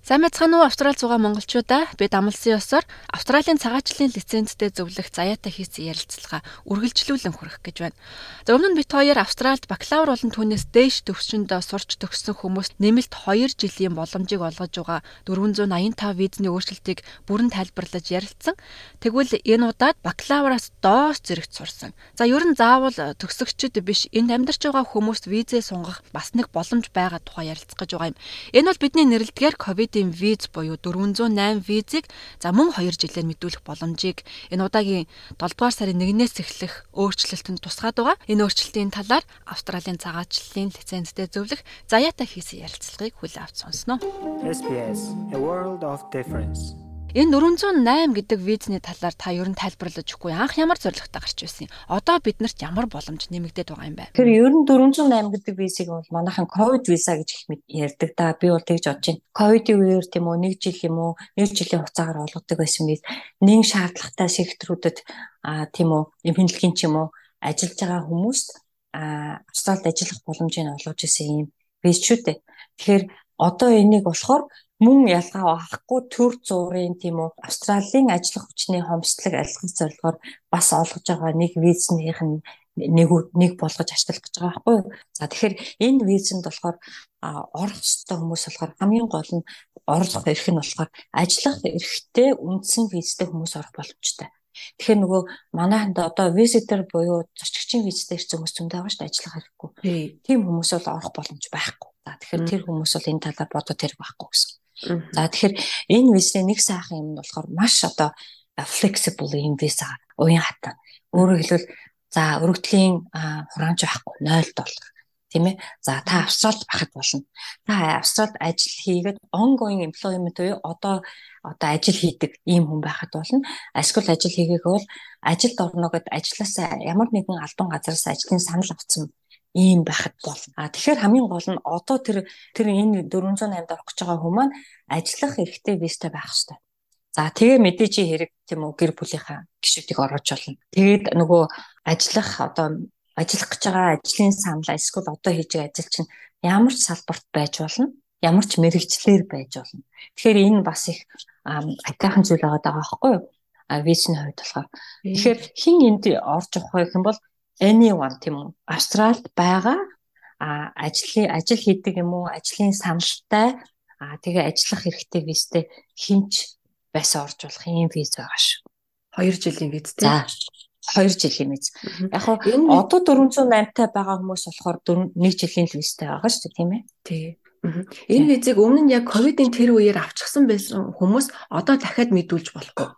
Сайн мэцхан уу Австрал зугаа монголчуудаа бид амлсан ёсоор Австралийн цагаачлалын лицензтэй зөвлөх заяатай хийсэн ярилцлага үргэлжлүүлэн хүрэх гэж байна. За өмнө нь бид хоёр Австралид бакалавр болон түүнээс дээш төвшөнд сурч төгссөн хүмүүст нэмэлт 2 жилийн боломжийг олгож байгаа 485 визний өөрчлөлтийг бүрэн тайлбарлаж ярилцсан. Тэгвэл энэ удаад бакалавраас доос зэрэгт сурсан. За ер нь заавал төгсөгчд биш энд амьдарч байгаа хүмүүст визээ сунгах бас нэг боломж байгаа тухай ярилцах гэж байгаа юм. Энэ бол бидний нэрэлдгээр ковид ковидын виз буюу 408 визийг за мөн 2 жилээр мэдүүлэх боломжийг энэ удаагийн 7 дугаар сарын 1-ээс эхлэх өөрчлөлтөнд тусгаад байгаа. Энэ өөрчлөлтийн талаар Австралийн цагаачлалын лицензтэй зөвлөх заяатай хийсэн ярилцлагыг хүлээн авч сонсноо. SBS A World of Difference Энэ 408 гэдэг визний талаар та ер нь тайлбарлаж өгөхгүй анх ямар зорилготой гарч байсан юм. Одоо биднэрт ямар боломж нэмэгдээд байгаа юм бэ? Тэр ер нь 408 гэдэг визийг бол манайхан ковид виза гэж их ярьдаг да. Би бол тэгж бодож байна. Ковидын үеэр тийм үү нэг жил юм уу нэг жилийн хугацаагаар олгодог байсан биз. Нэн шаардлагатай секторуудад а тийм үү эмхэнлэгийн ч юм уу ажиллаж байгаа хүмүүст а Австралид ажиллах боломжийг олгож исэн юм виз шүү дээ. Тэгэхээр одоо энийг болохоор мөн ялгаа авахгүй төр зуурын тийм үү Австралийн ажиллах хүчний хомсдлог алхах зорилгоор бас олгож байгаа нэг визнийх нь нэг нэг болгож ашиглах гэж байгаа байхгүй. За тэгэхээр энэ визэнд болохоор орох ёстой хүмүүс болохоор хамгийн гол нь орлох эрх нь болохоор ажиллах эрхтэй үндсэн визтэй хүмүүс орох боломжтой. Тэгэхээр нөгөө манайханд одоо визитер буюу зочигчийн визтэй ирсэн хүмүүс зөндөө байгаа шүү дээ ажиллах хэрэггүй. Тийм хүмүүс бол орох боломж байхгүй. За тэгэхээр тэр хүмүүс бол энэ талаар бодоод тэрэг байхгүй гэсэн. За тэгэхээр энэ визний нэг сайхан юм нь болохоор маш одоо flexible юм виза уян хатан. Өөрөөр хэлбэл за өргөдлийн хураамж байхгүй 0 доллар тийм ээ. За та Австралид байхад болно. Та Австралид ажил хийгээд ongoing employment буюу одоо одоо ажил хийдэг ийм хүн байхад болно. Ашгүй ажил хийгээг бол ажилд орно гэд ажилласаа ямар нэгэн албан газараас ажлын санал авсан ийм байхад бол а тэгэхээр хамгийн гол нь одоо тэр тэр энэ 408-д орох гэж байгаа хүмүүс маань ажиллах эрхтэй визтэй байх хэрэгтэй. За тэгээ мэдээж хэрэг тийм үү гэр бүлийнхаа гишүүдийг оруулж болно. Тэгээд нөгөө ажиллах одоо ажиллах гэж байгаа ажлын саналаа эсвэл одоо хийж байгаа ажил чинь ямар ч салбарт байж болно. Ямар ч мэрэгчлэр байж болно. Тэгэхээр энэ бас их атайхан зүйл байгаа даа байхгүй юу? А визний хувьд болохоор. Тэгэхээр хин энд орж явах юм бол anyone тийм үү Австралид байгаа а ажлын ажил хийдэг юм уу ажлын саналтай а тэгээ ажиллах хэрэгтэй визтэй хинч байсан орж болох юм виз байгаа шүү. 2 жилийн виз тийм. За 2 жилийн виз. Яг хоо одоо 408 та байгаа хүмүүс болохоор 1 жилийн визтэй байгаа шүү тийм ээ. Тий. Энэ визийг өмнө нь яг ковидын тэр үеэр авчихсан байсан хүмүүс одоо дахиад мэдүүлж болохгүй.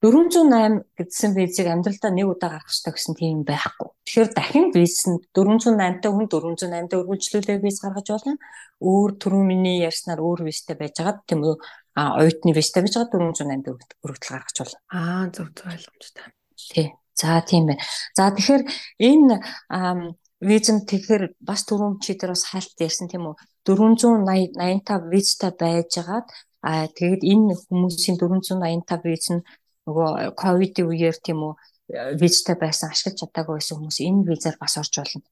408 гэдсэн визийг амьдралдаа нэг удаа гаргах хэрэгтэй гэсэн тийм байхгүй. Тэгэхээр дахин визэнд 408-тай хүн 408-тай үргэлжлүүлээ виз гаргаж болно. Өөр түрүү миний ярьснаар өөр визтэй байжгаад тийм үү а оюутны визтэй байж байгаа 408-д өргөдөл гаргаж болно. Аа зөв зөв ойлгомжтой. Тий. За тийм байна. За тэгэхээр энэ визэн тэгэхээр бас түрүүн чи тэр бас хайлт ярьсан тийм үү 480 85 визтэй байжгаад а тэгээд энэ хүмүүсийн 485 виз нь нөгөө ковидын үеэр тийм үү визтэй байсан ашиглаж чадаагүй байсан хүмүүс энэ визээр бас орж болно.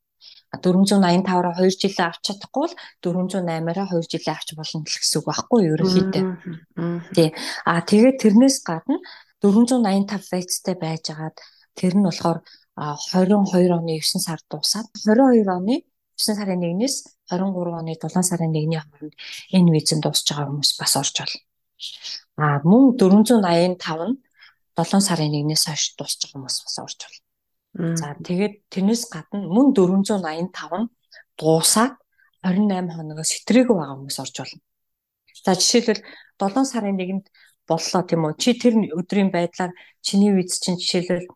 485-аар 2 жилээ авч чадахгүй бол 408-аараа 2 жилээ авч болно гэсэн үг байхгүй юу ерөнхийдөө. Тий. А тэгээд тэрнээс гадна 485 визтэй байжгаад тэр нь болохоор 22 оны 9 сард дуусаад 22 оны 9 сарын 1-ээс 23 оны 7 сарын 1-ний хооронд энэ визэнд дуусж байгаа хүмүүс бас орж болно. А мөн 485 нь 7 сарын 1-ээс хойш дуусч байгаа хүмүүс бас орж байна. За тэгээд тэрнээс гадна мөн 485 нь дуусаад 28 хоногоос сэтрээг байгаа хүмүүс орж байна. За жишээлбэл 7 сарын 1-нд боллоо тийм үү? Чи тэр өдрийн байдлаар чиний виз чинь жишээлбэл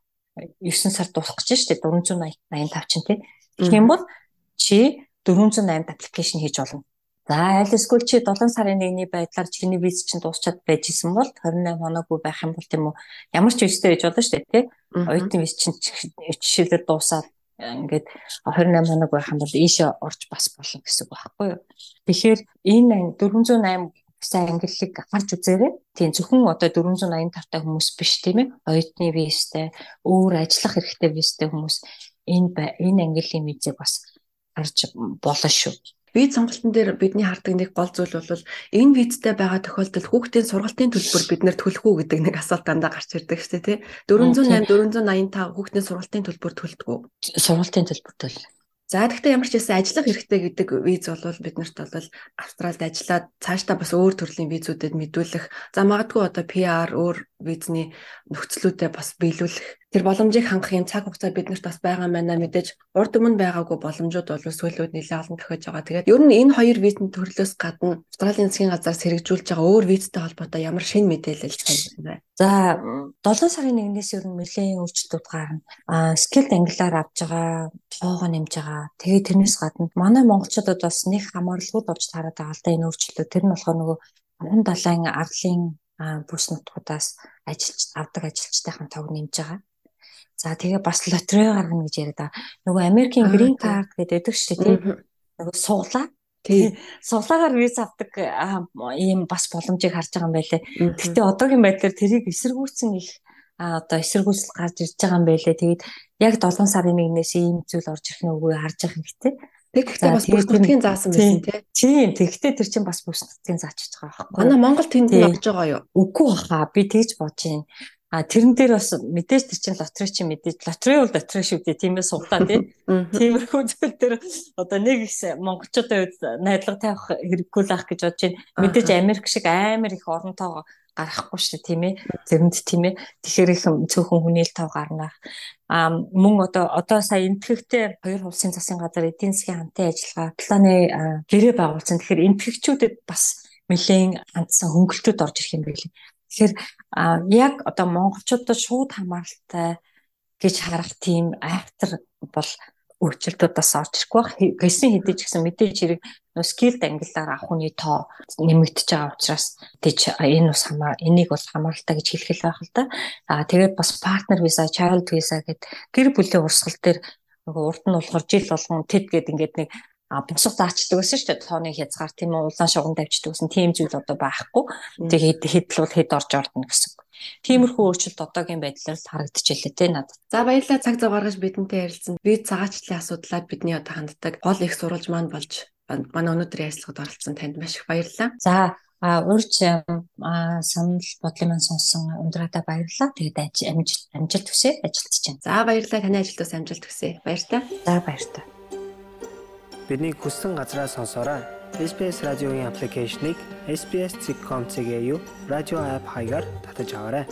9 сар дуусах гэж штэ 485 чинь тий. Тэгэх юм бол чи 408 аппликейшн хийж болно. За аль эсвэл чи 7 сарын 1-ний байдлаар чиний виз чинь дуусчаад байж исэн бол 28 хоноогүй байх юм бол тийм үү ямар ч визтэй байж болно шүү дээ тий. Оюутны виз чинь жишээлбэл дуусаад ингээд 28 хоног байх юм бол ийшээ орж бас болно гэсэн үг байхгүй юу. Тэгэхээр энэ 408 гэсэн ангиллыг гарч үзээрэй. Тийм зөвхөн одоо 485 та хүмүүс биш тийм ээ. Оюутны визтэй, өөр ажиллах хэрэгтэй визтэй хүмүүс энэ энэ ангилын визийг бас гарч болно шүү. Виз сонголтын дээр бидний хардаг нэг гол зүйл бол энэ визтэй байгаа тохиолдолд хүүхдийн сургалтын төлбөр бид нэр төлөх үү гэдэг нэг асуулт дандаа гарч ирдэг шүү дээ тий. 408 485 хүүхдийн сургалтын төлбөр төлдөг үү? Сургалтын төлбөр төл. За тэгэхээр ямар ч байсан ажиллах хэрэгтэй гэдэг виз бол биднэрт бол Австралид ажиллаад цаашдаа бас өөр төрлийн визүүдэд мэдүүлэх. За магадгүй одоо PR өөр визний нөхцлүүдэд бас биелүүлэх тэр боломжийг хангах юм цаг хугацаа биднэрт бас байгаа маа мэдээж урд өмнө байгаагүй боломжууд бол сүүлүүд нэлээд олон тохиож байгаа. Тэгээд ер нь энэ хоёр визний төрлөөс гадна Австралийн засгийн газраас хэрэгжүүлж байгаа өөр визтэй холбоотой ямар шинэ мэдээлэл байна вэ? За 7 сарын 1-ээс ер нь нэлээд өөрчлөлтүүд гарна. Аа скилд ангилаар авж байгаа тоогоо нэмж байгаа. Тэгээд тэрнээс гадна манай монголчуудад бас нэг хамаарлагууд болж таарад байгаа л да энэ өөрчлөлтүүд. Тэр нь болохоор нөгөө хүн далайн арлын бүс нутгуудаас ажиллаж авдаг ажилчдынхаа тог нэмж байгаа. За тэгээ бас лотерей гаргана гэж яриад байгаа. Нөгөө Америкийн green card гэдэг шүү дээ тийм. Нөгөө суглаа. Тэгээ суглаагаар виз авдаг ийм бас боломжийг харж байгаа юм байлээ. Гэхдээ одоогийн байдлаар тэрийг эсэргүүцсэн их одоо эсэргүүцэл гарч ирж байгаа юм байлээ. Тэгээд яг 7 сарын 1-ээс ийм зүйл орж ирэх нь үгүй харж юм гэхдээ. Тэг гэхдээ бас бүс нутгийн заасан байсан тий. Тийм. Тэгхдээ тэр чинь бас бүс нутгийн заачиж байгаа байхгүй. Манай Монгол тэнд нь орж байгаа юу? Үгүй хаа. Би тэгж бодож байна. А тэрэн дээр бас мэдээж тэр чинь лотерей чинь мэдээж лотерей бол лотерей шүү дээ тийм ээ суглаа тийм. Тиймэрхүү зүйл дээр одоо нэг их монголчуудын хувьд найдлага тавих хэрэггүй л ах гэж бодож байна. Мэдээж Америк шиг амар их оронтоо гарахгүй шүү тийм ээ. Тэрэнд тийм ээ. Тэгэхээр их цөөхөн хүнийл тав гарна. А мөн одоо одоо сая энтгэгтэй хоёр улсын засгийн газар эдийн засгийн хамтын ажиллагаа планы гэрээ байгуулсан. Тэгэхээр энтгэгчүүдэд бас нэлээд хандсан хөнгөлтөд орж ирэх юм билий. Тэгэхээр яг одоо монголчуудад шууд хамааралтай гэж харах тийм айхтар бол өөрчлөлтүүд бас орж ирэх байх. Гэсэн хэдий ч гэсэн мэдээж хэрэг нөө скилд ангиллаар авах хүний тоо нэмэгдэж байгаа учраас тийч энэ бас хамаа энийг бол хамааралтай гэж хэлэх байх л да. Аа тэгээд бас партнер виза, child visa гэдэг гэр бүлийн урсгал дээр нөгөө урд нь болохоор жил болгон тэд гээд ингээд нэг босго заачдаг гэсэн шүү дээ. Тооны хязгаар тийм үү улаан шугам тавьчихдаг гэсэн тийм зүйл одоо байхгүй. Тэгээд хэд л хэд орж ордно гэсэн. Тиймэрхүү өөрчлөлт одоогийн байдлаар харагдчихлээ те надад. За баярлалаа цаг зав гаргаж бидэнтэй ярилцсан. Би цагаачлалын асуудлаа бидний одоо ханддаг гол их сурвалж маань болж манай өнөөдрийн ярилцлагад оролцсон танд маш их баярлалаа. За а урьж санал бодлын маань сонсон ундраада баярлалаа. Тэгээд амжилт амжилт хүсье ажилтж байна. За баярлалаа таны ажилд бас амжилт хүсье. Баяр та. За баяр та. Бидний хүссэн газраа сонсоорой. SBS радиогийн аппликейшнийг SBS.com.cg-ийг радио апп хаягаар татаж аваарай.